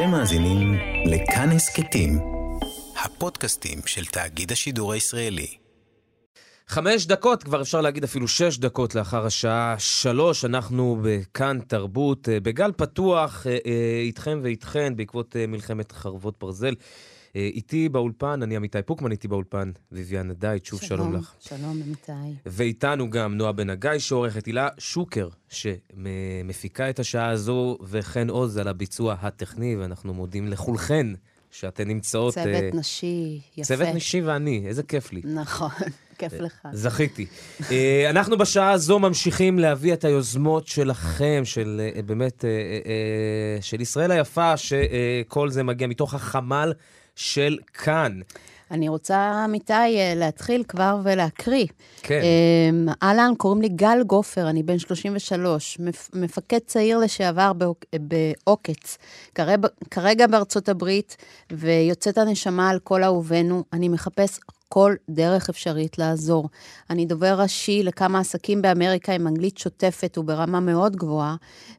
אתם מאזינים לכאן הסכתים, הפודקאסטים של תאגיד השידור הישראלי. חמש דקות, כבר אפשר להגיד אפילו שש דקות לאחר השעה שלוש, אנחנו בכאן תרבות, אה, בגל פתוח אה, אה, איתכם ואיתכן בעקבות מלחמת חרבות ברזל. איתי באולפן, אני עמיתי פוקמן, איתי באולפן, ויvian דייט, שוב שלום, שלום לך. שלום, אמיתי. ואיתנו גם נועה בן הגיא, שעורכת הילה שוקר, שמפיקה את השעה הזו, וכן עוז על הביצוע הטכני, ואנחנו מודים לכולכן שאתן נמצאות... צוות uh, נשי יפה. צוות נשי ואני, איזה כיף לי. נכון, כיף לך. זכיתי. uh, אנחנו בשעה הזו ממשיכים להביא את היוזמות שלכם, של באמת, של ישראל היפה, שכל זה מגיע מתוך החמ"ל של כאן. אני רוצה, אמיתי, אה, להתחיל כבר ולהקריא. כן. אמ, אהלן, קוראים לי גל גופר, אני בן 33, מפקד צעיר לשעבר בעוקץ, כרגע בארצות הברית, ויוצאת הנשמה על כל אהובינו. אני מחפש כל דרך אפשרית לעזור. אני דובר ראשי לכמה עסקים באמריקה עם אנגלית שוטפת וברמה מאוד גבוהה,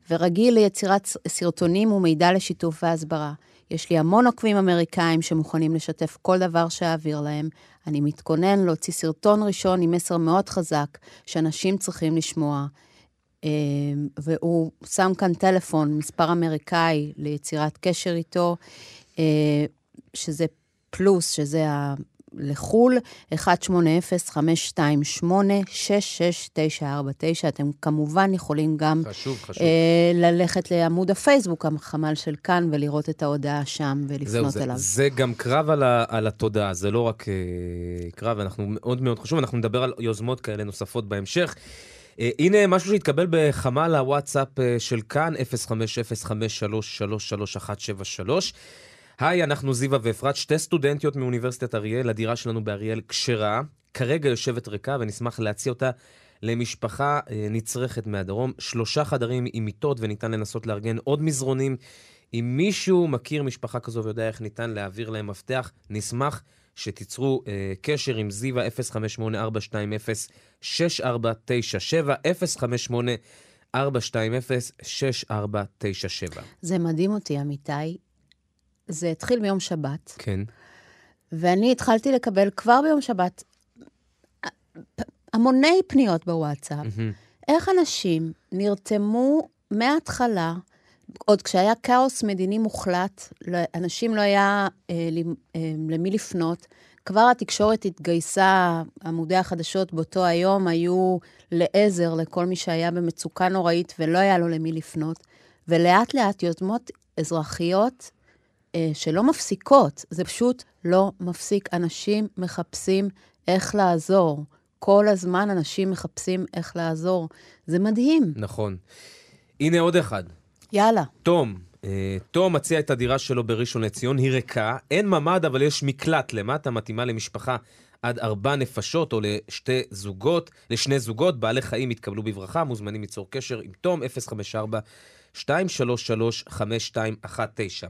ורגיל ליצירת סרטונים ומידע לשיתוף והסברה. יש לי המון עוקבים אמריקאים שמוכנים לשתף כל דבר שאעביר להם. אני מתכונן להוציא סרטון ראשון עם מסר מאוד חזק, שאנשים צריכים לשמוע. אמ, והוא שם כאן טלפון, מספר אמריקאי, ליצירת קשר איתו, אה, שזה פלוס, שזה לחו"ל, 1-800-528-66949. אתם כמובן יכולים גם חשוב, חשוב. אה, ללכת לעמוד הפייסבוק, החמ"ל של כאן, ולראות את ההודעה שם ולפנות זהו, אליו. זה, זה גם קרב על, ה, על התודעה, זה לא רק אה, קרב, אנחנו מאוד מאוד חשוב, אנחנו נדבר על יוזמות כאלה נוספות בהמשך. Uh, הנה משהו שהתקבל בחמ"ל הוואטסאפ uh, של כאן, 0505333173. היי, אנחנו זיווה ואפרת, שתי סטודנטיות מאוניברסיטת אריאל, הדירה שלנו באריאל כשרה, כרגע יושבת ריקה ונשמח להציע אותה למשפחה אה, נצרכת מהדרום. שלושה חדרים עם מיטות וניתן לנסות לארגן עוד מזרונים. אם מישהו מכיר משפחה כזו ויודע איך ניתן להעביר להם מפתח, נשמח שתיצרו אה, קשר עם זיווה 058-420-6497, 058-420-6497. זה מדהים אותי, אמיתי. זה התחיל ביום שבת. כן. ואני התחלתי לקבל כבר ביום שבת המוני פניות בוואטסאפ. Mm-hmm. איך אנשים נרתמו מההתחלה, עוד כשהיה כאוס מדיני מוחלט, אנשים לא היה אה, אה, למי לפנות. כבר התקשורת התגייסה, עמודי החדשות באותו היום היו לעזר לכל מי שהיה במצוקה נוראית ולא היה לו למי לפנות. ולאט לאט יוזמות אזרחיות שלא מפסיקות, זה פשוט לא מפסיק. אנשים מחפשים איך לעזור. כל הזמן אנשים מחפשים איך לעזור. זה מדהים. נכון. הנה עוד אחד. יאללה. תום. אה, תום מציע את הדירה שלו בראשון לציון, היא ריקה, אין ממ"ד, אבל יש מקלט למטה, מתאימה למשפחה עד ארבע נפשות או לשתי זוגות, לשני זוגות, בעלי חיים יתקבלו בברכה, מוזמנים ליצור קשר עם תום, 054 233 5219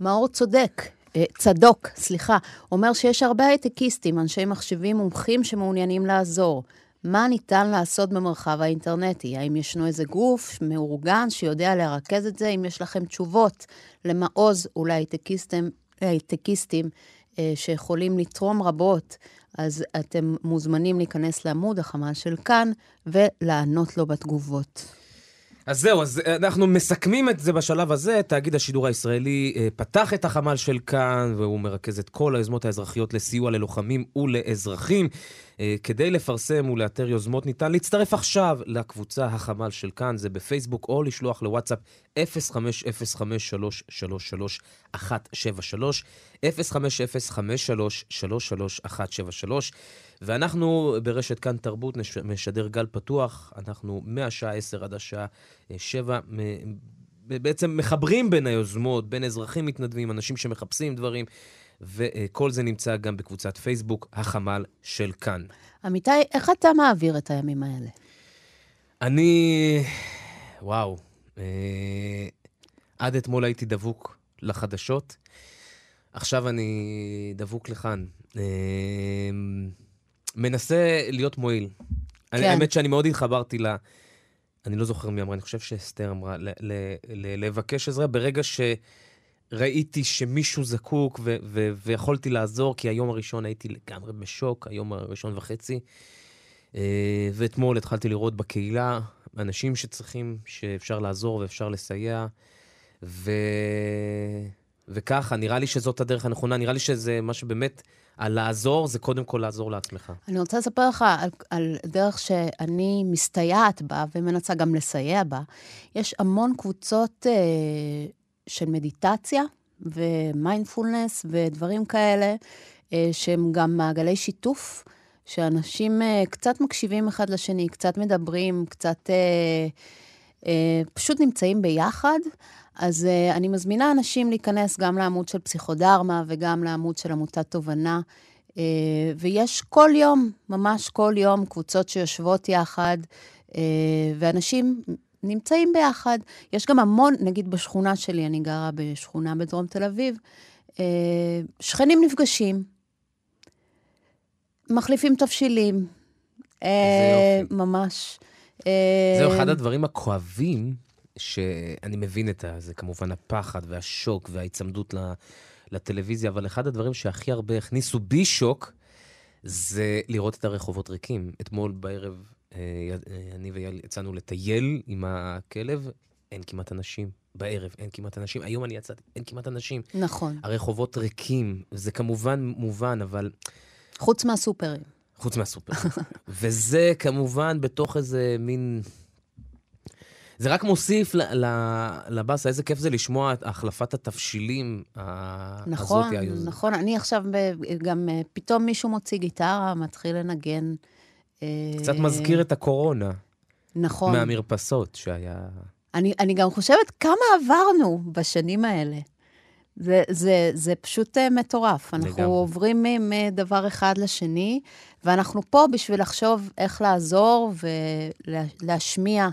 מאור צודק, אה, צדוק, סליחה, אומר שיש הרבה הייטקיסטים, אנשי מחשבים מומחים שמעוניינים לעזור. מה ניתן לעשות במרחב האינטרנטי? האם ישנו איזה גוף מאורגן שיודע לרכז את זה? אם יש לכם תשובות למעוז אולי הייטקיסטים, הייטקיסטים אה, שיכולים לתרום רבות, אז אתם מוזמנים להיכנס לעמוד החמ"ל של כאן ולענות לו בתגובות. אז זהו, אז אה, אנחנו מסכמים את זה בשלב הזה. תאגיד השידור הישראלי אה, פתח את החמ"ל של כאן, והוא מרכז את כל היוזמות האזרחיות לסיוע ללוחמים ולאזרחים. אה, כדי לפרסם ולאתר יוזמות ניתן להצטרף עכשיו לקבוצה החמ"ל של כאן, זה בפייסבוק, או לשלוח לוואטסאפ 0505333173, 0505333173, ואנחנו ברשת כאן תרבות משדר גל פתוח, אנחנו מהשעה 10 עד השעה 7, בעצם מחברים בין היוזמות, בין אזרחים מתנדבים, אנשים שמחפשים דברים. וכל זה נמצא גם בקבוצת פייסבוק, החמ"ל של כאן. אמיתי, איך אתה מעביר את הימים האלה? אני... וואו. אה... עד אתמול הייתי דבוק לחדשות, עכשיו אני דבוק לכאן. אה... מנסה להיות מועיל. כן. האמת שאני מאוד התחברתי ל... אני לא זוכר מי אמרה, אני חושב שאסתר אמרה, ל- ל- ל- לבקש עזרה ברגע ש... ראיתי שמישהו זקוק ו- ו- ויכולתי לעזור, כי היום הראשון הייתי לגמרי בשוק, היום הראשון וחצי. אה, ואתמול התחלתי לראות בקהילה אנשים שצריכים, שאפשר לעזור ואפשר לסייע. ו... וככה, נראה לי שזאת הדרך הנכונה, נראה לי שזה מה שבאמת, הלעזור זה קודם כל לעזור לעצמך. אני רוצה לספר לך על, על דרך שאני מסתייעת בה ומנסה גם לסייע בה. יש המון קבוצות אה, של מדיטציה ומיינדפולנס ודברים כאלה, אה, שהם גם מעגלי שיתוף, שאנשים אה, קצת מקשיבים אחד לשני, קצת מדברים, קצת אה, פשוט נמצאים ביחד. אז אני מזמינה אנשים להיכנס גם לעמוד של פסיכודרמה וגם לעמוד של עמותת תובנה. ויש כל יום, ממש כל יום, קבוצות שיושבות יחד, ואנשים נמצאים ביחד. יש גם המון, נגיד בשכונה שלי, אני גרה בשכונה בדרום תל אביב, uh, שכנים נפגשים, מחליפים תבשילים. Uh, ממש. זהו, אחד הדברים הכואבים שאני מבין את זה, כמובן הפחד והשוק וההיצמדות לטלוויזיה, אבל אחד הדברים שהכי הרבה הכניסו בי שוק, זה לראות את הרחובות ריקים. אתמול בערב אה, אה, אני ויעל יצאנו לטייל עם הכלב, אין כמעט אנשים. בערב אין כמעט אנשים. היום אני יצאתי, אין כמעט אנשים. נכון. הרחובות ריקים, זה כמובן מובן, אבל... חוץ מהסופרים. חוץ מהסופרים. וזה כמובן בתוך איזה מין זה רק מוסיף לבאסה, איזה כיף זה לשמוע את החלפת התבשילים נכון, הזאת היום. נכון, אני עכשיו גם, אה, פתאום מישהו מוציא גיטרה, מתחיל לנגן. אה, קצת מזכיר את הקורונה. נכון. מהמרפסות שהיה... אני, אני גם חושבת כמה עברנו בשנים האלה. זה, זה, זה פשוט uh, מטורף. אנחנו לגמרי. עוברים מדבר אחד לשני, ואנחנו פה בשביל לחשוב איך לעזור ולהשמיע אה,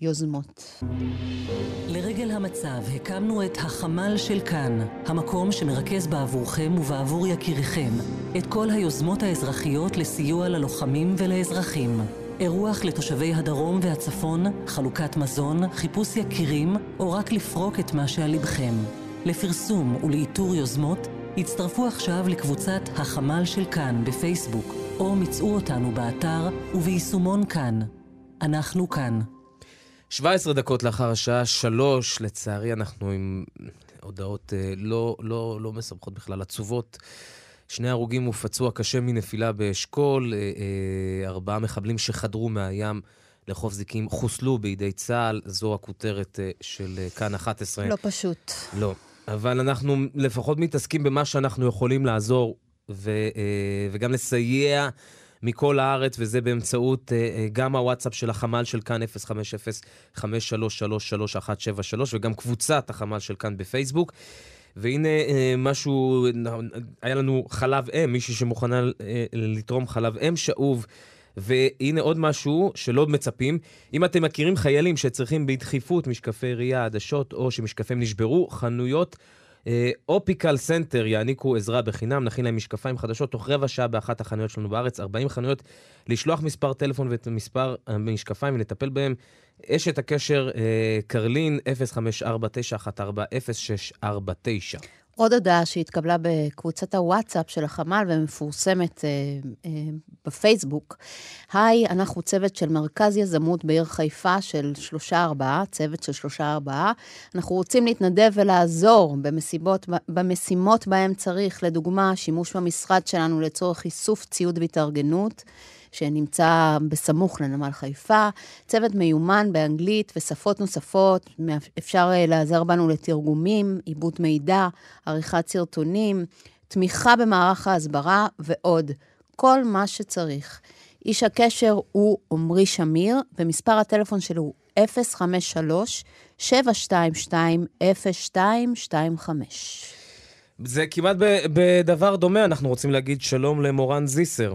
יוזמות. לרגל המצב הקמנו את החמ"ל של כאן, המקום שמרכז בעבורכם ובעבור יקיריכם את כל היוזמות האזרחיות לסיוע ללוחמים ולאזרחים. אירוח לתושבי הדרום והצפון, חלוקת מזון, חיפוש יקירים, או רק לפרוק את מה שעל לבכם. לפרסום ולאיתור יוזמות, הצטרפו עכשיו לקבוצת החמ"ל של כאן בפייסבוק, או מצאו אותנו באתר וביישומון כאן. אנחנו כאן. 17 דקות לאחר השעה שלוש, לצערי אנחנו עם הודעות אה, לא, לא, לא מסבכות בכלל, עצובות. שני הרוגים ופצוע קשה מנפילה באשכול, אה, אה, ארבעה מחבלים שחדרו מהים לחוף זיקים חוסלו בידי צה"ל, זו הכותרת של כאן 11. לא פשוט. לא, אבל אנחנו לפחות מתעסקים במה שאנחנו יכולים לעזור ו, וגם לסייע. מכל הארץ, וזה באמצעות uh, גם הוואטסאפ של החמ"ל של כאן 050-5333-173, וגם קבוצת החמ"ל של כאן בפייסבוק. והנה uh, משהו, היה לנו חלב אם, מישהי שמוכנה לתרום חלב אם שאוב. והנה עוד משהו שלא מצפים. אם אתם מכירים חיילים שצריכים בדחיפות משקפי ראייה, עדשות, או שמשקפיהם נשברו, חנויות אופטיקל סנטר יעניקו עזרה בחינם, נכין להם משקפיים חדשות תוך רבע שעה באחת החנויות שלנו בארץ, 40 חנויות, לשלוח מספר טלפון ואת מספר המשקפיים ונטפל בהם. אשת הקשר אה, קרלין, 0549140649. עוד הודעה שהתקבלה בקבוצת הוואטסאפ של החמ"ל ומפורסמת אה, אה, בפייסבוק. היי, אנחנו צוות של מרכז יזמות בעיר חיפה של שלושה-ארבעה, צוות של שלושה-ארבעה. אנחנו רוצים להתנדב ולעזור במסיבות, במשימות בהם צריך, לדוגמה, שימוש במשרד שלנו לצורך איסוף ציוד והתארגנות. שנמצא בסמוך לנמל חיפה, צוות מיומן באנגלית ושפות נוספות, אפשר אה, לעזר בנו לתרגומים, עיבוד מידע, עריכת סרטונים, תמיכה במערך ההסברה ועוד, כל מה שצריך. איש הקשר הוא עמרי שמיר, ומספר הטלפון שלו הוא 053-722-0225. זה כמעט בדבר דומה, אנחנו רוצים להגיד שלום למורן זיסר.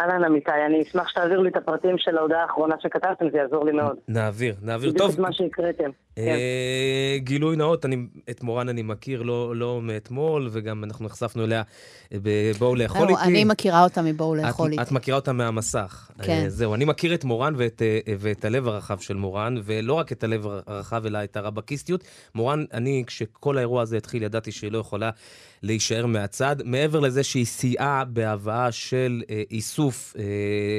אהלן אמיתי, אני אשמח שתעביר לי את הפרטים של ההודעה האחרונה שכתבתם, זה יעזור לי מאוד. נעביר, נעביר. טוב. מה שהקראתם. אה, גילוי נאות, אני, את מורן אני מכיר לא, לא מאתמול, וגם אנחנו נחשפנו אליה בבואו לאכול איתי. אני מכירה אותה מבואו לאכול איתי. את מכירה אותה מהמסך. כן. זהו, אני מכיר את מורן ואת, ואת הלב הרחב של מורן, ולא רק את הלב הרחב, אלא את הרבקיסטיות. מורן, אני, כשכל האירוע הזה התחיל, ידעתי שהיא לא יכולה להישאר מהצד. מעבר לזה שהיא סייעה בהבאה של איסוף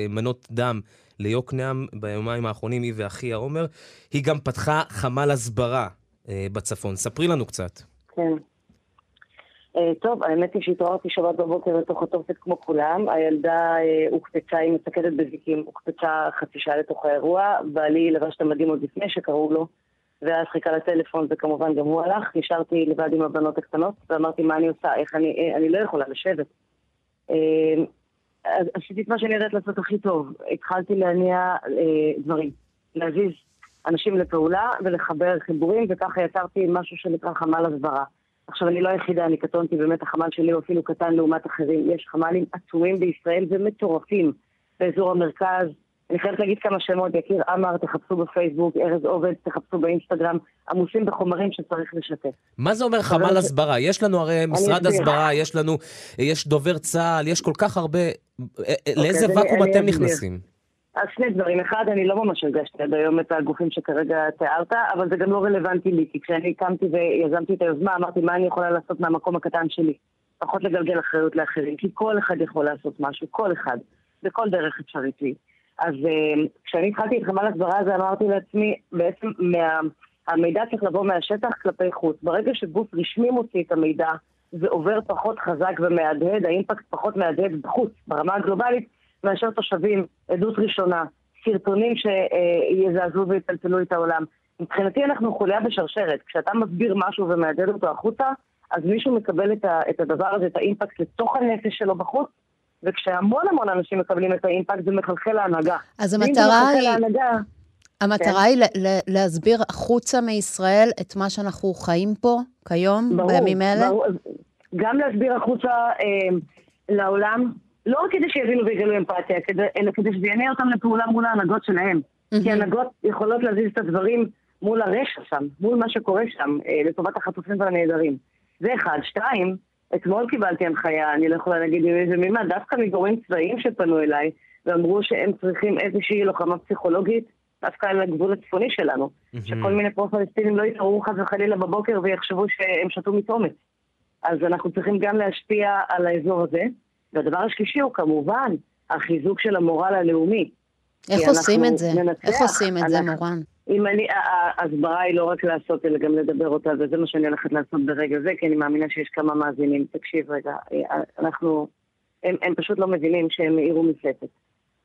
מנות דם. ליוקנעם ביומיים האחרונים, היא ואחיה עומר. היא גם פתחה חמ"ל הסברה אה, בצפון. ספרי לנו קצת. כן. Uh, טוב, האמת היא שהתעוררתי שבת בבוקר לתוך התופת כמו כולם. הילדה uh, הוקפצה, היא מסתכלת בזיקים, הוקפצה חצי שעה לתוך האירוע. בעלי לבש את המדים עוד לפני שקראו לו, ואז חיכה לטלפון וכמובן גם הוא הלך. נשארתי לבד עם הבנות הקטנות, ואמרתי מה אני עושה, איך אני, אני לא יכולה לשבת. עשיתי את מה שאני יודעת לעשות הכי טוב. התחלתי להניע אה, דברים, להזיז אנשים לפעולה ולחבר חיבורים, וככה יצרתי משהו שנקרא חמ"ל הסברה. עכשיו, אני לא היחידה, אני קטונתי, באמת החמ"ל שלי הוא אפילו קטן לעומת אחרים. יש חמ"לים עצומים בישראל ומטורפים באזור המרכז, אני חייבת להגיד כמה שמות, יקיר עמר, תחפשו בפייסבוק, ארז עובד, תחפשו באינסטגרם, עמוסים בחומרים שצריך לשתף. מה זה אומר חמ"ל הסברה? יש לנו הרי משרד הסברה, יש לנו, יש דובר צה"ל, יש כל כך הרבה... אה, אה, אוקיי, לאיזה ואקום אתם נכנסים? אז שני דברים. אחד, אני לא ממש הרגשתי עד היום את הגופים שכרגע תיארת, אבל זה גם לא רלוונטי לי, כי כשאני הקמתי ויזמתי את היוזמה, אמרתי מה אני יכולה לעשות מהמקום הקטן שלי. פחות לגלגל אחריות לאחרים, כי כל אחד יכול לעשות משהו, כל אחד, בכל דרך אפשרית לי. אז uh, כשאני התחלתי את חמ"ל הסברה הזה, אמרתי לעצמי, בעצם מה, המידע צריך לבוא מהשטח כלפי חוץ. ברגע שגוף רשמי מוציא את המידע, זה עובר פחות חזק ומהדהד, האימפקט פחות מהדהד בחוץ, ברמה הגלובלית, מאשר תושבים, עדות ראשונה, סרטונים שיזעזעו ויטלטלו את העולם. מבחינתי אנחנו חוליה בשרשרת. כשאתה מסביר משהו ומהדהד אותו החוצה, אז מישהו מקבל את, את הדבר הזה, את האימפקט לתוך הנפש שלו בחוץ, וכשהמון המון אנשים מקבלים את האימפקט, זה מחלחל להנהגה. אז המטרה היא... להנהגה, המטרה כן. היא להסביר החוצה מישראל את מה שאנחנו חיים פה כיום, ברור, בימים אלה? ברור, גם להסביר החוצה אה, לעולם, לא רק כדי שיבינו ויגלו אמפתיה, כדי, אלא כדי שזה יענה אותם לפעולה מול ההנהגות שלהם. Mm-hmm. כי הנהגות יכולות להזיז את הדברים מול הרשע שם, מול מה שקורה שם, אה, לטובת החטופים והנעדרים. זה אחד. שתיים, אתמול קיבלתי הנחיה, אני לא יכולה להגיד עם איזה מימה, דווקא מגורמים צבאיים שפנו אליי, ואמרו שהם צריכים איזושהי לוחמה פסיכולוגית, דווקא על הגבול הצפוני שלנו. Mm-hmm. שכל מיני פרו-פלסטינים לא יתעוררו חס וחלילה בבוקר ויחשבו שהם שתו מתרומת. אז אנחנו צריכים גם להשפיע על האזור הזה. והדבר השלישי הוא כמובן החיזוק של המורל הלאומי. איך עושים את זה? ננצח, איך עושים את זה, מורן? אם אני, ההסברה היא לא רק לעשות, אלא גם לדבר אותה, וזה מה שאני הולכת לעשות ברגע זה, כי אני מאמינה שיש כמה מאזינים. תקשיב רגע, אנחנו, הם, הם פשוט לא מבינים שהם העירו מפלצת.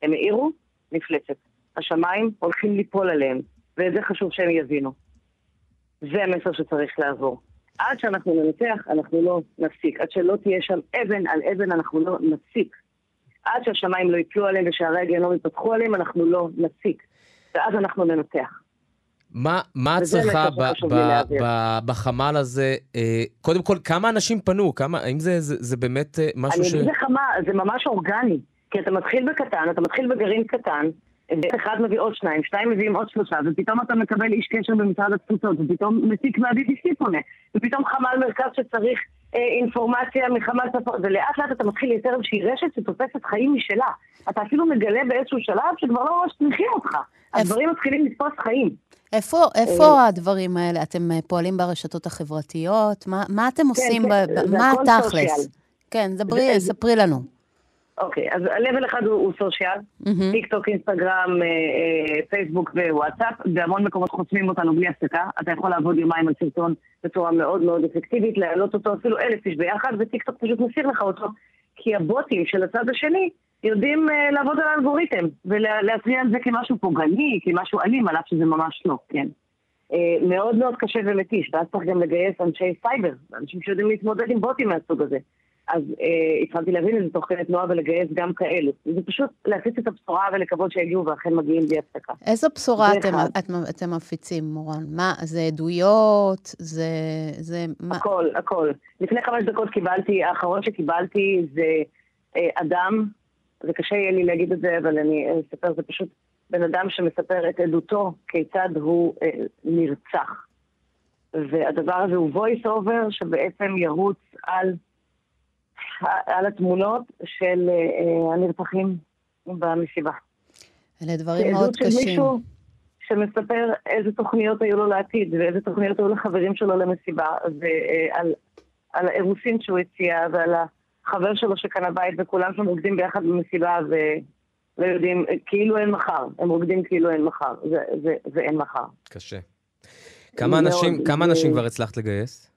הם העירו מפלצת. השמיים הולכים ליפול עליהם, ואת זה חשוב שהם יבינו. זה המסר שצריך לעבור. עד שאנחנו ננצח, אנחנו לא נפסיק. עד שלא תהיה שם אבן על אבן, אנחנו לא נפסיק. עד שהשמיים לא יפלו עליהם ושערי הגיהנום יפתחו עליהם, אנחנו לא נפסיק. ואז אנחנו ננצח. מה, מה צריכה ב, ב, ב, בחמ"ל הזה? אה, קודם כל, כמה אנשים פנו? כמה, האם זה, זה, זה באמת אה, משהו ש... אני אגיד לך מה, זה ממש אורגני. כי אתה מתחיל בקטן, אתה מתחיל בגרעין קטן, אחד מביא עוד שניים, שתיים מביאים עוד שלושה, ופתאום אתה מקבל איש קשר במשרד התפוצות, ופתאום מסיק ב-BBC פונה, ופתאום חמ"ל מרכז שצריך אה, אינפורמציה מחמ"ל צפון, ולאט לאט אתה מתחיל לייצר איזושהי רשת שתופסת חיים משלה. אתה אפילו מגלה באיזשהו שלב שכבר לא ממש צריכים אותך. הדברים מתחילים לתפוס חיים. איפה, איפה אה, הדברים האלה? אתם אה, פועלים ברשתות החברתיות? מה, מה אתם כן, עושים? כן, ב, מה התכלס? כן, דברי, ספרי לנו. אוקיי, אז ה level אחד הוא, הוא social, mm-hmm. טיק טוק, אינסטגרם, אה, אה, פייסבוק ווואטסאפ, בהמון מקומות חוסמים אותנו בלי הפסקה. אתה יכול לעבוד יומיים על סרטון בצורה מאוד מאוד אפקטיבית, להעלות אותו אפילו אלף איש ביחד, וטיק טוק פשוט מסיר לך אותו, כי הבוטים של הצד השני יודעים אה, לעבוד על האלגוריתם, ולהצביע על זה כמשהו פוגעני, כמשהו אלים, על אף שזה ממש לא, כן. מאוד מאוד קשה ומתיש, ואז צריך גם לגייס אנשי סייבר, אנשים שיודעים להתמודד עם בוטים מהסוג הזה. אז אה, התחלתי להבין את זה תוך כדי תנועה ולגייס גם כאלו. זה פשוט להפיץ את הבשורה ולקוות שיגיעו ואכן מגיעים בלי הפסקה. איזו בשורה אתם, את, אתם מפיצים, מורן? מה, זה עדויות? זה... זה מה? הכל, הכל. לפני חמש דקות קיבלתי, האחרון שקיבלתי זה אה, אדם, זה קשה יהיה לי להגיד את זה, אבל אני אספר, זה פשוט בן אדם שמספר את עדותו כיצד הוא אה, נרצח. והדבר הזה הוא voice over שבעצם ירוץ על, על התמונות של אה, הנרצחים במסיבה. אלה דברים מאוד קשים. של מישהו שמספר איזה תוכניות היו לו לעתיד ואיזה תוכניות היו לחברים שלו למסיבה ועל על האירוסין שהוא הציע ועל החבר שלו שקנה בית וכולם שם רוקדים ביחד במסיבה ולא יודעים, כאילו אין מחר. הם רוקדים כאילו אין מחר, ואין מחר. קשה. כמה אנשים, כמה אנשים כבר הצלחת לגייס?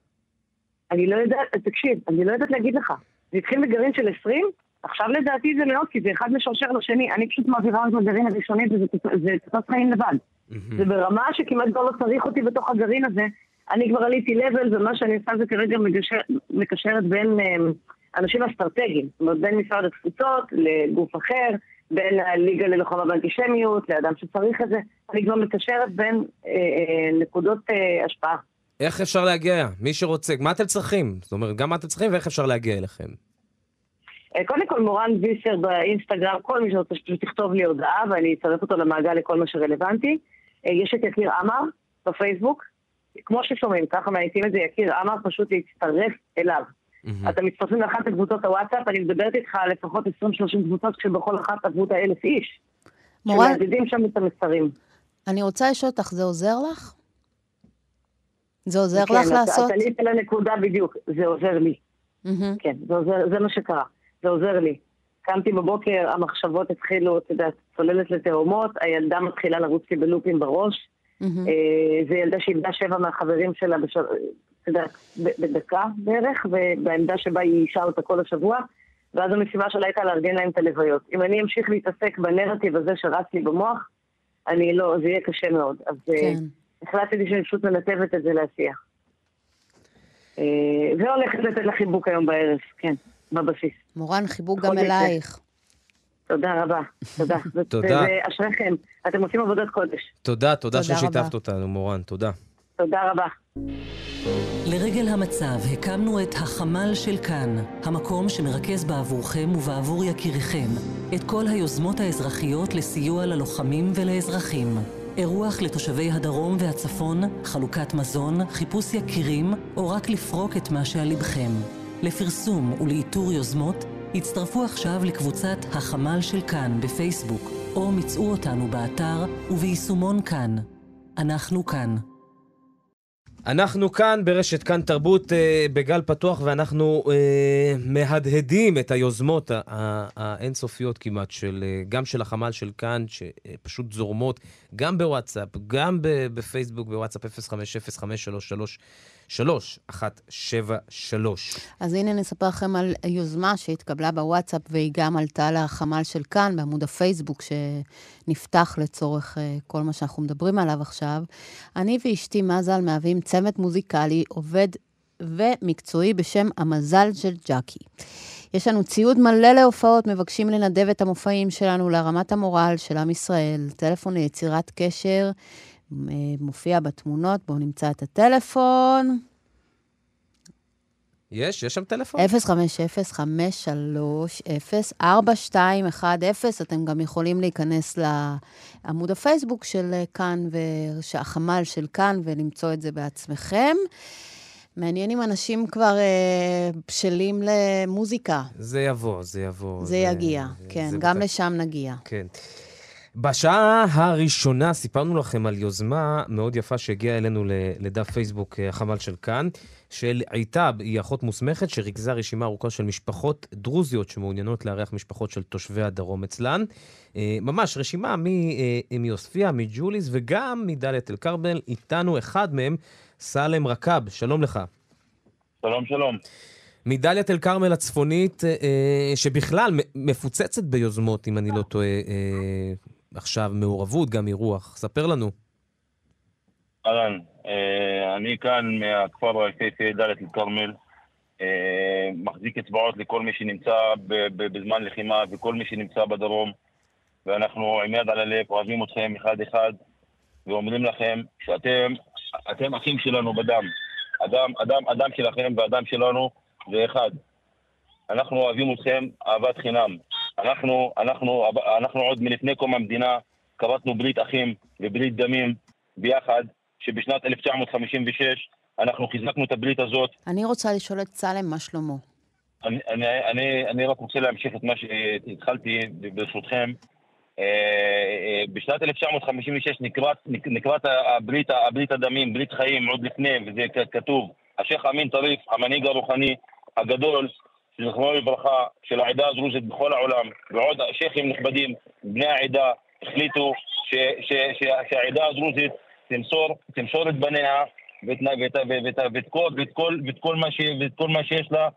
אני לא יודעת, תקשיב, אני לא יודעת להגיד לך. זה התחיל בגרעין של 20, עכשיו לדעתי זה מאוד, כי זה אחד משורשר לשני. אני פשוט מעבירה את הגרעין הראשוני וזה תוצאות חיים לבד. זה ברמה שכמעט כבר לא צריך אותי בתוך הגרעין הזה. אני כבר עליתי לבל, ומה שאני עושה זה כרגע מקשרת בין אנשים אסטרטגיים. זאת אומרת, בין משרד התפוצות לגוף אחר, בין הליגה ללוחמה באנטישמיות, לאדם שצריך את זה. אני כבר מקשרת בין אה, אה, נקודות אה, השפעה. איך אפשר להגיע? מי שרוצה, מה אתם צריכים? זאת אומרת, גם מה אתם צריכים ואיך אפשר להגיע אליכם? אה, קודם כל, מורן ויסר באינסטגרם, כל מי שרוצה שפשוט תכתוב לי הודעה ואני אצרף אותו למעגל לכל מה שרלוונטי. אה, יש את יקיר עמר בפייסבוק, כמו ששומעים, ככה מעיטים את זה, יקיר עמר, פשוט להצטרף אליו. Mm-hmm. אתם מצטרפים לאחת הקבוצות הוואטסאפ, אני מדברת איתך על לפחות 20-30 קבוצות, כשבכל אחת עברו את האלף איש. מורן... שמעדידים שם את המסרים. אני רוצה לשאול אותך, זה עוזר לך? זה עוזר כן, לך את, לעשות? כן, את עלית לנקודה בדיוק, זה עוזר לי. Mm-hmm. כן, זה, עוזר, זה מה שקרה, זה עוזר לי. קמתי בבוקר, המחשבות התחילו, את יודעת, צוללת לתאומות, הילדה מתחילה לרוץ לי בלופים בראש. Mm-hmm. זו ילדה שאיבדה שבע מהחברים שלה, בש... אתה יודע, בדקה בערך, ובעמדה שבה היא אישה אותה כל השבוע, ואז המשימה שלה הייתה לארגן להם את הלוויות. אם אני אמשיך להתעסק בנרטיב הזה שרץ לי במוח, אני לא, זה יהיה קשה מאוד. אז אה, כן. החלטתי שאני פשוט מנתבת את זה לעשייה. אה, והולכת לתת לה חיבוק היום בערב, כן, בבסיס. מורן, חיבוק גם אלייך. תודה רבה, תודה. תודה. ואשריכם, אתם עושים עבודת קודש. תודה, תודה ששיתפת אותנו, מורן, תודה. תודה רבה. לרגל המצב הקמנו את החמ"ל של כאן, המקום שמרכז בעבורכם ובעבור יקיריכם את כל היוזמות האזרחיות לסיוע ללוחמים ולאזרחים. אירוח לתושבי הדרום והצפון, חלוקת מזון, חיפוש יקירים, או רק לפרוק את מה שעל לבכם. לפרסום ולאיתור יוזמות, הצטרפו עכשיו לקבוצת החמ"ל של כאן בפייסבוק, או מצאו אותנו באתר וביישומון כאן. אנחנו כאן. אנחנו כאן ברשת כאן תרבות אה, בגל פתוח, ואנחנו אה, מהדהדים את היוזמות האינסופיות כמעט, של, אה, גם של החמ"ל של כאן, שפשוט זורמות, גם בוואטסאפ, גם בפייסבוק, בוואטסאפ 050533 3173. אז הנה נספר לכם על יוזמה שהתקבלה בוואטסאפ והיא גם עלתה לחמ"ל של כאן, בעמוד הפייסבוק שנפתח לצורך uh, כל מה שאנחנו מדברים עליו עכשיו. אני ואשתי מזל מהווים צמד מוזיקלי, עובד ומקצועי בשם המזל של ג'קי. יש לנו ציוד מלא להופעות, מבקשים לנדב את המופעים שלנו להרמת המורל של עם ישראל. טלפון ליצירת קשר מופיע בתמונות, בואו נמצא את הטלפון. יש? יש שם טלפון? 050-530-4210. אתם גם יכולים להיכנס לעמוד הפייסבוק של כאן, החמ"ל של כאן, ולמצוא את זה בעצמכם. מעניין אם אנשים כבר אה, בשלים למוזיקה. זה יבוא, זה יבוא. זה, זה יגיע, זה, כן, זה גם בטח... לשם נגיע. כן. בשעה הראשונה סיפרנו לכם על יוזמה מאוד יפה שהגיעה אלינו לדף פייסבוק אה, החמ"ל של כאן, של עיטב, היא אחות מוסמכת שריכזה רשימה ארוכה של משפחות דרוזיות שמעוניינות לארח משפחות של תושבי הדרום אצלן. אה, ממש רשימה אה, מעוספיא, מג'וליס וגם מדאלית אל-כרמל. איתנו אחד מהם, סאלם רקאב, שלום לך. שלום, שלום. מדאלית אל-כרמל הצפונית, שבכלל מפוצצת ביוזמות, אם אני לא טועה, עכשיו מעורבות, גם אירוח. ספר לנו. אהלן, אה, אני כאן מהכפר היפהפה דאלית אל-כרמל. אה, מחזיק אצבעות לכל מי שנמצא בזמן לחימה וכל מי שנמצא בדרום. ואנחנו עם יד על הלב אוהבים אתכם אחד-אחד ואומרים לכם שאתם אתם אחים שלנו בדם. אדם, אדם, אדם שלכם ואדם שלנו זה אחד. אנחנו אוהבים אתכם אהבת חינם. אנחנו, אנחנו, אנחנו עוד מלפני קום המדינה כרתנו ברית אחים וברית דמים ביחד, שבשנת 1956 אנחנו חיזקנו את הברית הזאת. אני רוצה לשאול את סלם מה שלמה. אני, אני, אני, אני רק רוצה להמשיך את מה שהתחלתי, ברשותכם. אה, אה, בשנת 1956 נקראת, נקראת הברית, הברית הדמים, ברית חיים, עוד לפני, וזה כתוב, השייח' אמין טריף, המנהיג הרוחני הגדול, זכרונו לברכה, של העדה הדרוזית בכל העולם, ועוד שייח'ים נכבדים, בני העדה, החליטו ש, ש, ש, שהעדה הדרוזית תמסור, תמסור את בניה ואת, ואת, ואת, ואת, כל, ואת, כל, ואת, כל מה ש, ואת כל מה שיש לה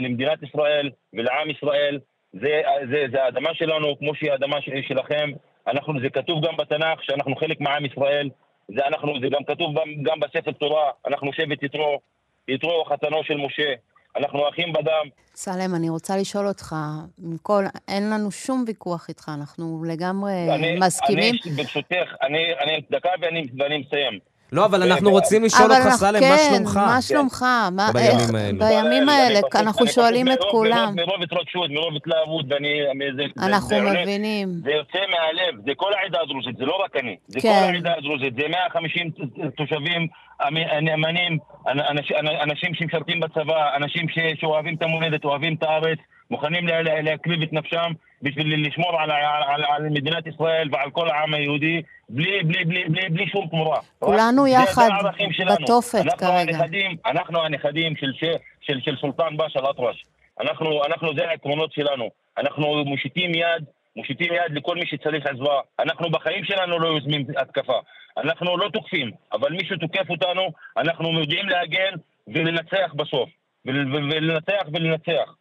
למדינת ישראל ולעם ישראל. זה, זה, זה האדמה שלנו, כמו שהיא האדמה שלכם. אנחנו, זה כתוב גם בתנ"ך שאנחנו חלק מעם ישראל. זה, אנחנו, זה גם כתוב גם בספר תורה, אנחנו שבט יתרו, יתרו חתנו של משה. אנחנו אחים בדם. סלם, אני רוצה לשאול אותך, כל, אין לנו שום ויכוח איתך, אנחנו לגמרי אני, מסכימים. אני, ברשותך, אני, אני דקה ואני, ואני מסיים. לא, אבל אנחנו רוצים לשאול אותך, סלם, מה כן, שלומך? מה שלומך? בימים האלה. בימים האלה, אנחנו שואלים את כולם. מרוב התרגשות, מרוב התלהבות, ואני... אנחנו מבינים. זה יוצא מהלב, זה כל העדה הדרוזית, זה לא רק אני. זה כל כן. העדה הדרוזית, זה 150 תושבים נאמנים, אנשים שמשרתים בצבא, אנשים שאוהבים את המולדת, אוהבים את הארץ. מוכנים להקריב את נפשם בשביל לשמור על, על, על, מדינת ישראל ועל כל העם היהודי בלי, בלי, בלי, בלי, בלי שום תמורה. כולנו יחד בתופת אנחנו כרגע. הנכדים, אנחנו הנכדים של, של, של, של סולטן באש אל-אטרש. אנחנו, אנחנו, זה העקרונות שלנו. אנחנו מושיטים יד, מושיטים יד לכל מי שצריך עזרה. אנחנו בחיים שלנו לא יוזמים התקפה. אנחנו לא תוקפים, אבל מישהו תוקף אותנו, אנחנו יודעים להגן ולנצח בסוף. ולנצח ולנצח.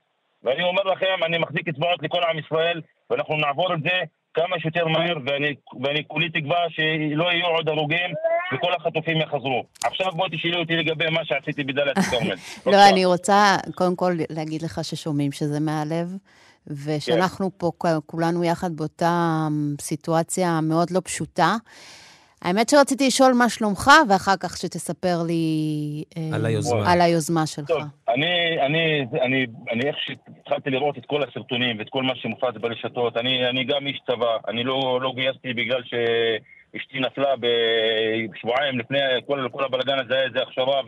ואני אומר לכם, אני מחזיק אצבעות לכל עם ישראל, ואנחנו נעבור את זה כמה שיותר מהר, ואני, ואני כולי תקווה שלא יהיו עוד הרוגים וכל החטופים יחזרו. עכשיו בוא תשאלי אותי לגבי מה שעשיתי בדאלית אל-כרמל. לא, אני רוצה קודם כל להגיד לך ששומעים שזה מהלב, ושאנחנו כן. פה כולנו יחד באותה סיטואציה מאוד לא פשוטה. האמת שרציתי לשאול מה שלומך, ואחר כך שתספר לי אה, על היוזמה, על היוזמה שלך. טוב, אני, אני, אני, אני איך שהתחלתי לראות את כל הסרטונים ואת כל מה שמופץ ברשתות, אני, אני גם איש צבא, אני לא, לא גייסתי בגלל שאשתי נפלה בשבועיים לפני כל, כל הבלגן הזה, איזה הכשרה,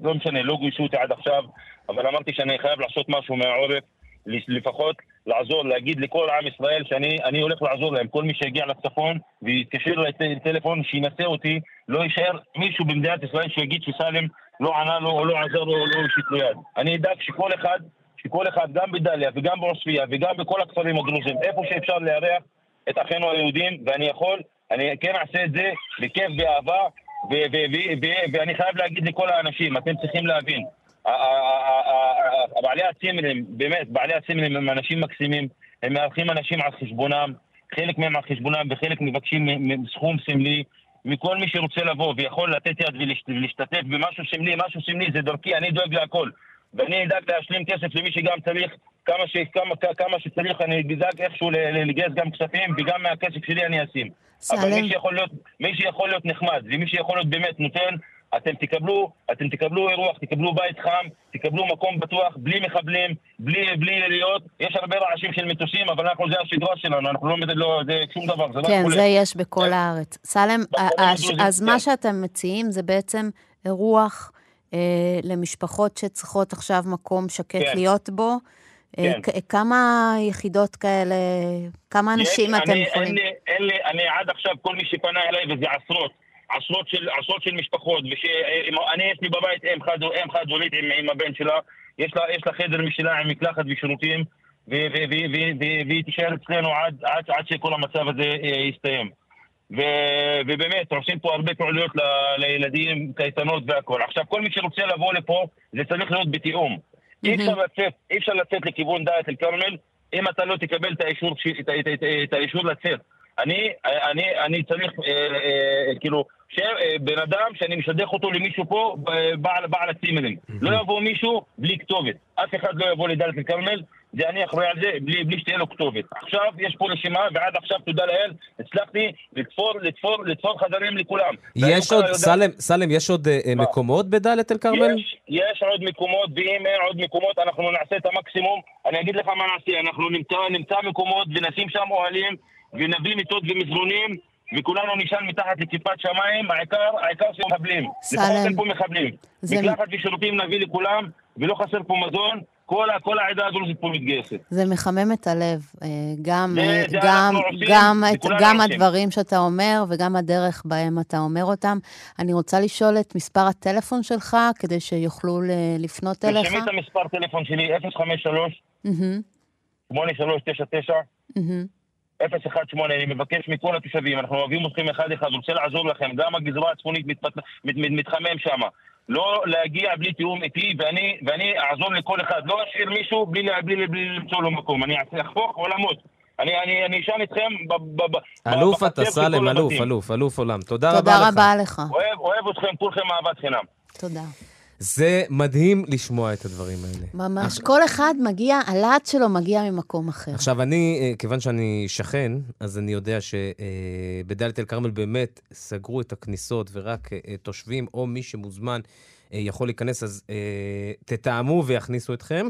ולא משנה, לא גייסו אותי עד עכשיו, אבל אמרתי שאני חייב לעשות משהו מהעורף. לפחות לעזור, להגיד לכל עם ישראל שאני הולך לעזור להם. כל מי שיגיע לצפון ויתקשר לטלפון, שינסה אותי, לא יישאר מישהו במדינת ישראל שיגיד שסאלם לא ענה לו או לא עזר לו או לא הושיט לו יד. אני אדאג שכל אחד, שכל אחד, גם בדאליה וגם בעוספיא וגם בכל הכפרים הדרוזים, איפה שאפשר לארח את אחינו היהודים, ואני יכול, אני כן אעשה את זה בכיף, באהבה, ואני חייב להגיד לכל האנשים, אתם צריכים להבין, בעלי הצימרים, באמת, בעלי הצימרים הם אנשים מקסימים, הם מארחים אנשים על חשבונם, חלק מהם על חשבונם וחלק מבקשים סכום סמלי. מכל מי שרוצה לבוא ויכול לתת יד ולהשתתף במשהו סמלי, משהו סמלי זה דרכי, אני דואג להכל. ואני אדאג להשלים כסף למי שגם צריך, כמה, ש, כמה, כמה שצריך, אני אדאג איכשהו לגייס גם כספים, וגם מהכסף שלי אני אשים. סלם. אבל מי שיכול, להיות, מי שיכול להיות נחמד, ומי שיכול להיות באמת נותן, אתם תקבלו, אתם תקבלו אירוח, תקבלו בית חם, תקבלו מקום בטוח, בלי מחבלים, בלי, בלי יריות. יש הרבה רעשים של מטוסים, אבל אנחנו, זה השגרה שלנו, אנחנו לא, לא זה שום דבר, זה לא כן, זה יש בכל. הארץ. סלם, אז מה כן. שאתם מציעים זה בעצם אירוח אה, למשפחות שצריכות עכשיו מקום שקט כן. להיות בו. אה, כן. כמה יחידות כאלה, כמה אנשים אתם יכולים... אין לי, אני עד עכשיו, כל מי שפנה אליי, וזה עשרות, עשרות של, עשרות של משפחות, ואני יש לי בבית אם חד, אם חד הורית עם, עם הבן שלה, יש לה, יש לה חדר משלה עם מקלחת ושירותים, והיא תישאר אצלנו עד, עד, עד שכל המצב הזה אה, יסתיים. ו, ובאמת, עושים פה הרבה פעולות ל, לילדים, קייטנות והכול. עכשיו, כל מי שרוצה לבוא לפה, זה צריך להיות בתיאום. אי אפשר לצאת, אי אפשר לצאת לכיוון דעת אל-כרמל אם אתה לא תקבל את האישור, את, את, את, את האישור לצאת. אני, אני, אני צריך, אה, אה, כאילו, בן אדם שאני משדך אותו למישהו פה, בעל, בעל הצימרים. לא יבוא מישהו בלי כתובת. אף אחד לא יבוא לדלת אל-כרמל, זה אני אחראי על זה, בלי, בלי שתהיה לו כתובת. עכשיו יש פה רשימה, ועד עכשיו, תודה לאל, הצלחתי לתפור, לתפור, לתפור חדרים לכולם. יש עוד, סלם, סלם, יש עוד uh, מקומות בדלת אל-כרמל? יש, יש עוד מקומות, ואם אין עוד מקומות, אנחנו נעשה את המקסימום. אני אגיד לך מה נעשה, אנחנו נמצא, נמצא מקומות ונשים שם אוהלים. ונביא מיטות ומזרונים, וכולנו נשאל מתחת לכיפת שמיים, העיקר, העיקר שהם מחבלים. סלם. פה מחבלים. זה- מקלחת ושירותים נביא לכולם, ולא חסר פה מזון, כל, כל העדה הדרוזית פה מתגייסת. זה מחמם את הלב. אה, גם, זה- אה, זה גם, עושים, גם, את, גם עושים. הדברים שאתה אומר וגם הדרך בהם אתה אומר אותם. אני רוצה לשאול את מספר הטלפון שלך, כדי שיוכלו ל- לפנות אליך. תרשמי את המספר טלפון שלי, 053 מהמם, 8399 מהמם. 018, אני מבקש מכל התושבים, אנחנו אוהבים אתכם אחד אחד, רוצה לעזור לכם, גם הגזרה הצפונית מתפת- מת- מת- מתחמם שם. לא להגיע בלי תיאום איתי, ואני, ואני אעזור לכל אחד. לא אשאיר מישהו בלי, לה- בלי, בלי למצוא לו מקום. אני אחפוך עולמות. אני, אני, אני אשן איתכם ב... ב, ב אלוף אתה, סלם, אלוף. אלוף, אלוף עולם. תודה רבה תודה לך. רבה לך. אוהב, אוהב אתכם כולכם אהבת חינם. תודה. זה מדהים לשמוע את הדברים האלה. ממש, כל אחד מגיע, הלהט שלו מגיע ממקום אחר. עכשיו, אני, אה, כיוון שאני שכן, אז אני יודע שבדאלית אל-כרמל באמת סגרו את הכניסות ורק אה, אה, תושבים או מי שמוזמן אה, יכול להיכנס, אז אה, תתאמו ויכניסו אתכם.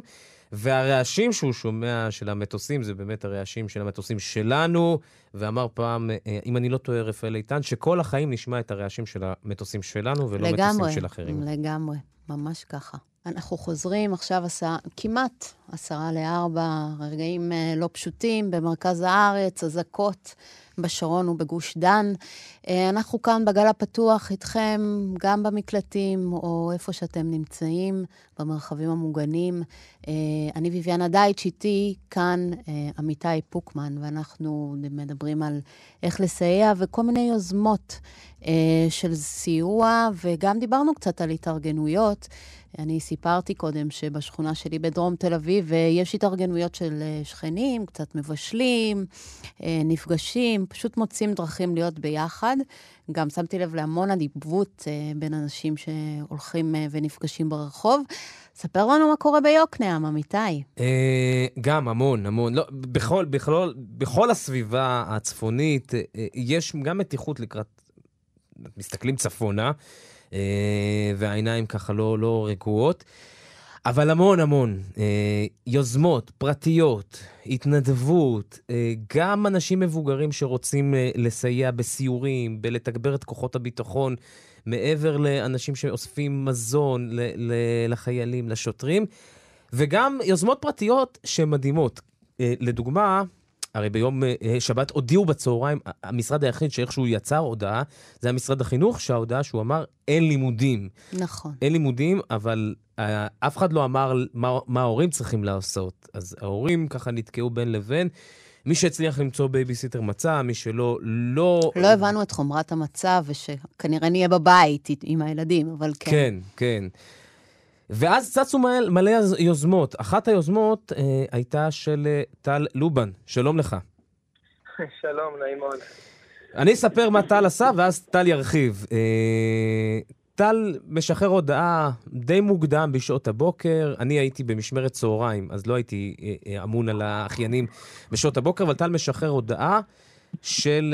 והרעשים שהוא שומע של המטוסים, זה באמת הרעשים של המטוסים שלנו, ואמר פעם, אה, אם אני לא טועה, רפאל איתן, שכל החיים נשמע את הרעשים של המטוסים שלנו ולא לגמרי, מטוסים של אחרים. לגמרי, ממש ככה. אנחנו חוזרים עכשיו עשה, כמעט עשרה לארבע, רגעים אה, לא פשוטים במרכז הארץ, אזעקות בשרון ובגוש דן. אה, אנחנו כאן בגל הפתוח איתכם, גם במקלטים או איפה שאתם נמצאים, במרחבים המוגנים. אה, אני ביביאנה דייטש, איתי כאן עמיתי פוקמן, ואנחנו מדברים על איך לסייע וכל מיני יוזמות של סיוע, וגם דיברנו קצת על התארגנויות. אני סיפרתי קודם שבשכונה שלי בדרום תל אביב אה, יש התארגנויות של אה, שכנים, קצת מבשלים, אה, נפגשים, פשוט מוצאים דרכים להיות ביחד. גם שמתי לב להמון אדיבות אה, בין אנשים שהולכים ונפגשים ברחוב. ספר לנו מה קורה ביוקנעם, אמיתי. גם המון, המון. לא, בכל, בכל, בכל הסביבה הצפונית יש גם מתיחות לקראת... מסתכלים צפונה, והעיניים ככה לא, לא רגועות. אבל המון המון אה, יוזמות פרטיות, התנדבות, אה, גם אנשים מבוגרים שרוצים אה, לסייע בסיורים, בלתגבר את כוחות הביטחון, מעבר לאנשים שאוספים מזון ל- ל- לחיילים, לשוטרים, וגם יוזמות פרטיות שהן מדהימות. אה, לדוגמה, הרי ביום אה, שבת הודיעו בצהריים, המשרד היחיד שאיכשהו יצר הודעה, זה היה משרד החינוך, שההודעה שהוא אמר, אין לימודים. נכון. אין לימודים, אבל אה, אף אחד לא אמר מה, מה ההורים צריכים לעשות. אז ההורים ככה נתקעו בין לבין. מי שהצליח למצוא בייביסיטר מצא, מי שלא, לא... לא הבנו את חומרת המצב, ושכנראה נהיה בבית עם הילדים, אבל כן. כן, כן. ואז צצו מלא, מלא יוז- יוזמות. אחת היוזמות אה, הייתה של אה, טל לובן. שלום לך. שלום, נעים מאוד. אני אספר מה טל עשה, ואז טל ירחיב. אה, טל משחרר הודעה די מוקדם בשעות הבוקר. אני הייתי במשמרת צהריים, אז לא הייתי אה, אה, אמון על האחיינים בשעות הבוקר, אבל טל משחרר הודעה. אה,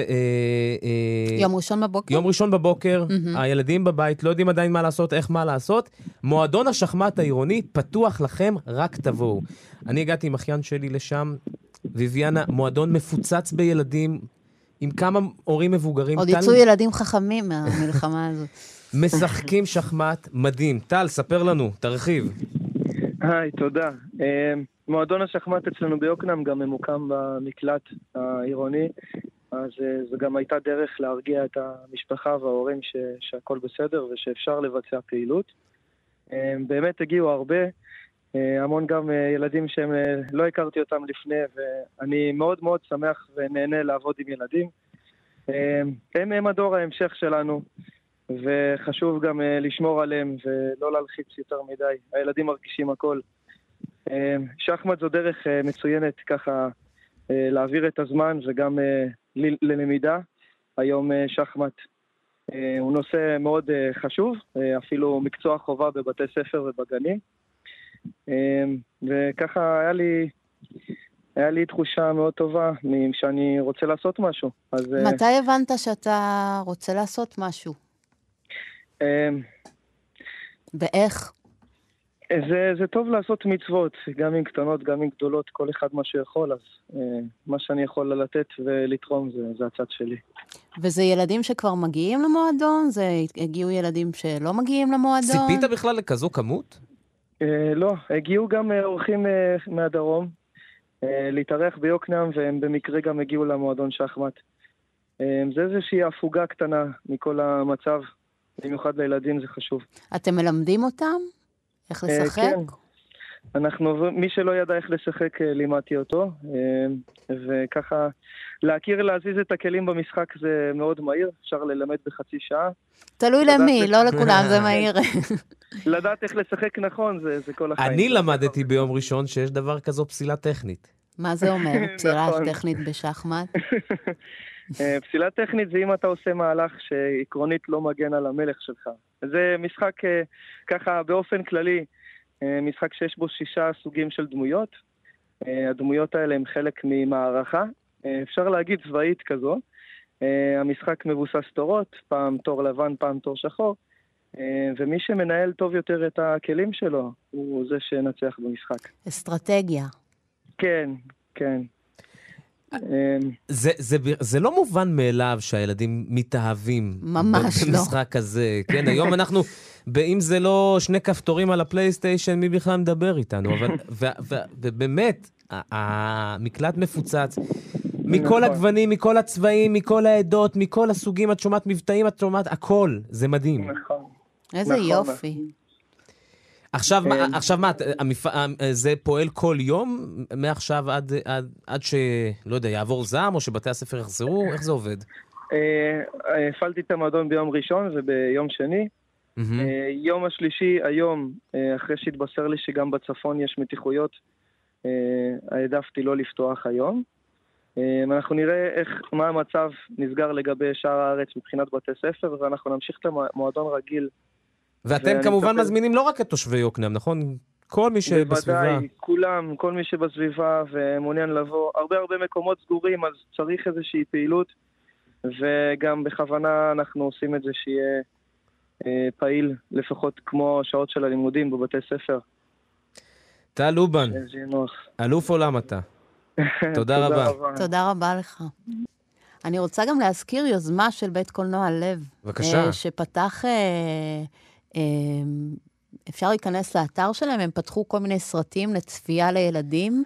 אה, יום ראשון בבוקר? יום ראשון בבוקר, הילדים בבית לא יודעים עדיין מה לעשות, איך מה לעשות. מועדון השחמט העירוני פתוח לכם, רק תבואו. אני הגעתי עם אחיין שלי לשם, ויביאנה, מועדון מפוצץ בילדים, עם כמה הורים מבוגרים. עוד טל- יצאו ילדים חכמים מהמלחמה הזאת. משחקים שחמט, מדהים. טל, ספר לנו, תרחיב. היי, תודה. מועדון השחמט אצלנו ביוקנעם גם ממוקם במקלט העירוני, אז אה, זו גם הייתה דרך להרגיע את המשפחה וההורים ש, שהכל בסדר ושאפשר לבצע פעילות. אה, באמת הגיעו הרבה, אה, המון גם ילדים שהם לא הכרתי אותם לפני, ואני מאוד מאוד שמח ונהנה לעבוד עם ילדים. הם הם הדור ההמשך שלנו. וחשוב גם לשמור עליהם ולא להלחיץ יותר מדי. הילדים מרגישים הכל. Uh, שחמט זו דרך uh, מצוינת ככה uh, להעביר את הזמן וגם ל- ללמידה. היום שחמט הוא נושא מאוד חשוב, אפילו מקצוע חובה בבתי ספר ובגנים. Uh, וככה היה לי, היה לי תחושה מאוד טובה שאני רוצה לעשות משהו. אז, מתי הבנת שאתה רוצה לעשות משהו? uh, ואיך? זה, זה טוב לעשות מצוות, גם אם קטנות, גם אם גדולות, כל אחד מה שיכול, אז אה, מה שאני יכול לתת ולתרום זה, זה הצד שלי. וזה ילדים שכבר מגיעים למועדון? זה הגיעו ילדים שלא מגיעים למועדון? ציפית בכלל לכזו כמות? אה, לא, הגיעו גם אה, אורחים אה, מהדרום אה, להתארח ביוקנעם, והם במקרה גם הגיעו למועדון שחמט. אה, זה איזושהי הפוגה קטנה מכל המצב, במיוחד לילדים זה חשוב. אתם מלמדים אותם? איך אה, לשחק? כן. אנחנו, מי שלא ידע איך לשחק, אה, לימדתי אותו, אה, וככה, להכיר להזיז את הכלים במשחק זה מאוד מהיר, אפשר ללמד בחצי שעה. תלוי למי, לא לכולם, זה מהיר. לדעת איך לשחק נכון זה, זה כל החיים. אני למדתי ביום ראשון שיש דבר כזו פסילה טכנית. מה זה אומר? פסילה נכון. טכנית בשחמט? אה, פסילה טכנית זה אם אתה עושה מהלך שעקרונית לא מגן על המלך שלך. זה משחק אה, ככה באופן כללי, אה, משחק שיש בו שישה סוגים של דמויות. הדמויות האלה הן חלק ממערכה, אפשר להגיד צבאית כזו. המשחק מבוסס תורות, פעם תור לבן, פעם תור שחור. ומי שמנהל טוב יותר את הכלים שלו, הוא זה שינצח במשחק. אסטרטגיה. כן, כן. אה, זה, זה, זה לא מובן מאליו שהילדים מתאהבים. ממש לא. במשחק כזה, כן? היום אנחנו, אם זה לא שני כפתורים על הפלייסטיישן, מי בכלל מדבר איתנו? אבל, ו, ו, ובאמת, ה- המקלט מפוצץ. מכל נכון. הגוונים, מכל הצבעים, מכל העדות, מכל הסוגים, את שומעת מבטאים, את שומעת הכל. זה מדהים. נכון. איזה נכון. יופי. עכשיו, מה, כן. עכשיו מה, המפ... זה פועל כל יום, מעכשיו עד, עד, עד ש... לא יודע, יעבור זעם, או שבתי הספר יחזרו? איך זה עובד? אה, הפעלתי את המועדון ביום ראשון וביום שני. אה, יום השלישי, היום, אה, אחרי שהתבשר לי שגם בצפון יש מתיחויות, אה, העדפתי לא לפתוח היום. אה, אנחנו נראה איך, מה המצב נסגר לגבי שאר הארץ מבחינת בתי ספר, ואנחנו נמשיך את המועדון רגיל. ואתם כמובן מטפל- מזמינים לא רק את תושבי יוקנעם, נכון? כל מי שבסביבה. בוודאי, כולם, כל מי שבסביבה ומעוניין לבוא. הרבה הרבה מקומות סגורים, אז צריך איזושהי פעילות, וגם בכוונה אנחנו עושים את זה שיהיה אה, פעיל, לפחות כמו השעות של הלימודים בבתי ספר. טל לובן. אלוף עולם אתה. תודה רבה. תודה רבה לך. אני רוצה גם להזכיר יוזמה של בית קולנוע לב. בבקשה. אה, שפתח, אה, אפשר להיכנס לאתר שלהם, הם פתחו כל מיני סרטים לצפייה לילדים.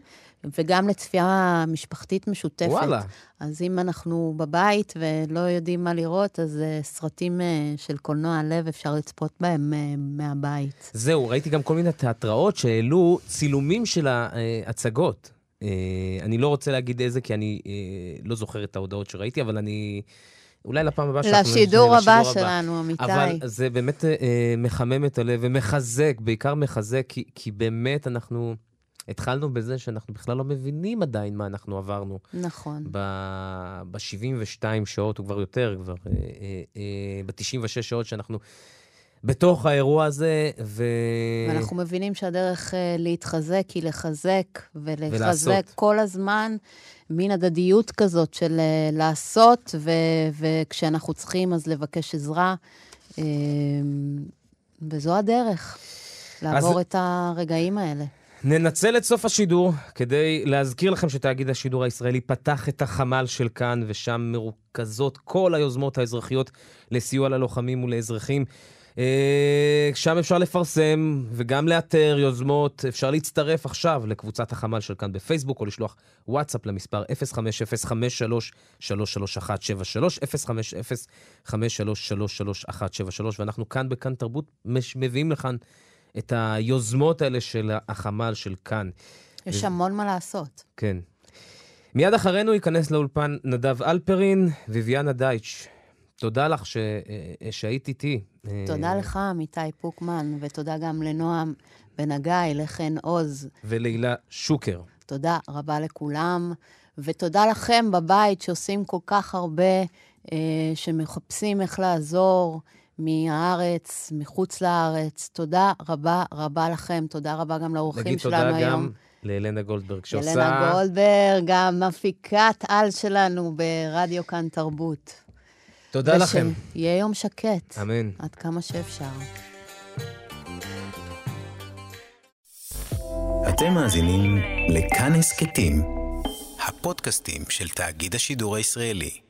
וגם לצפייה משפחתית משותפת. וואלה. אז אם אנחנו בבית ולא יודעים מה לראות, אז uh, סרטים uh, של קולנוע לב, אפשר לצפות בהם uh, מהבית. זהו, ראיתי גם כל מיני תיאטראות שהעלו צילומים של ההצגות. אני לא רוצה להגיד איזה, כי אני לא זוכר את ההודעות שראיתי, אבל אני... אולי לפעם הבאה שאנחנו... לשידור הבא שלנו, אמיתי. אבל זה באמת אה, מחמם את הלב ומחזק, בעיקר מחזק, כי, כי באמת אנחנו התחלנו בזה שאנחנו בכלל לא מבינים עדיין מה אנחנו עברנו. נכון. ב-72 שעות, או כבר יותר, כבר אה, אה, אה, ב-96 שעות שאנחנו בתוך האירוע הזה, ו... ואנחנו מבינים שהדרך uh, להתחזק היא לחזק, ולחזק ולעשות. כל הזמן, מין הדדיות כזאת של uh, לעשות, ו- וכשאנחנו צריכים אז לבקש עזרה. Um, וזו הדרך, לעבור אז- את הרגעים האלה. ננצל את סוף השידור כדי להזכיר לכם שתאגיד השידור הישראלי פתח את החמ"ל של כאן, ושם מרוכזות כל היוזמות האזרחיות לסיוע ללוחמים ולאזרחים. אה, שם אפשר לפרסם וגם לאתר יוזמות. אפשר להצטרף עכשיו לקבוצת החמ"ל של כאן בפייסבוק, או לשלוח וואטסאפ למספר 05053331173, 05053331173, ואנחנו כאן בכאן תרבות מש- מביאים לכאן את היוזמות האלה של החמ"ל של כאן. יש המון מה לעשות. כן. מיד אחרינו ייכנס לאולפן נדב אלפרין, ויviana דייטש. תודה לך ש... אה, שהיית איתי. תודה אה, לך, עמיתי פוקמן, ותודה גם לנועם בן הגיא, לחן עוז. ולהילה שוקר. תודה רבה לכולם, ותודה לכם בבית שעושים כל כך הרבה, אה, שמחפשים איך לעזור מהארץ, מחוץ לארץ. תודה רבה רבה לכם. תודה רבה גם לאורחים נגיד שלנו תודה היום. גם לאלנה גולדברג, שעושה... ילנה גולדברג, גם מפיקת על שלנו ברדיו כאן תרבות. תודה לכם. ושיהיה יום שקט, אמן. עד כמה שאפשר. אתם מאזינים לכאן הסכתים, הפודקאסטים של תאגיד השידור הישראלי.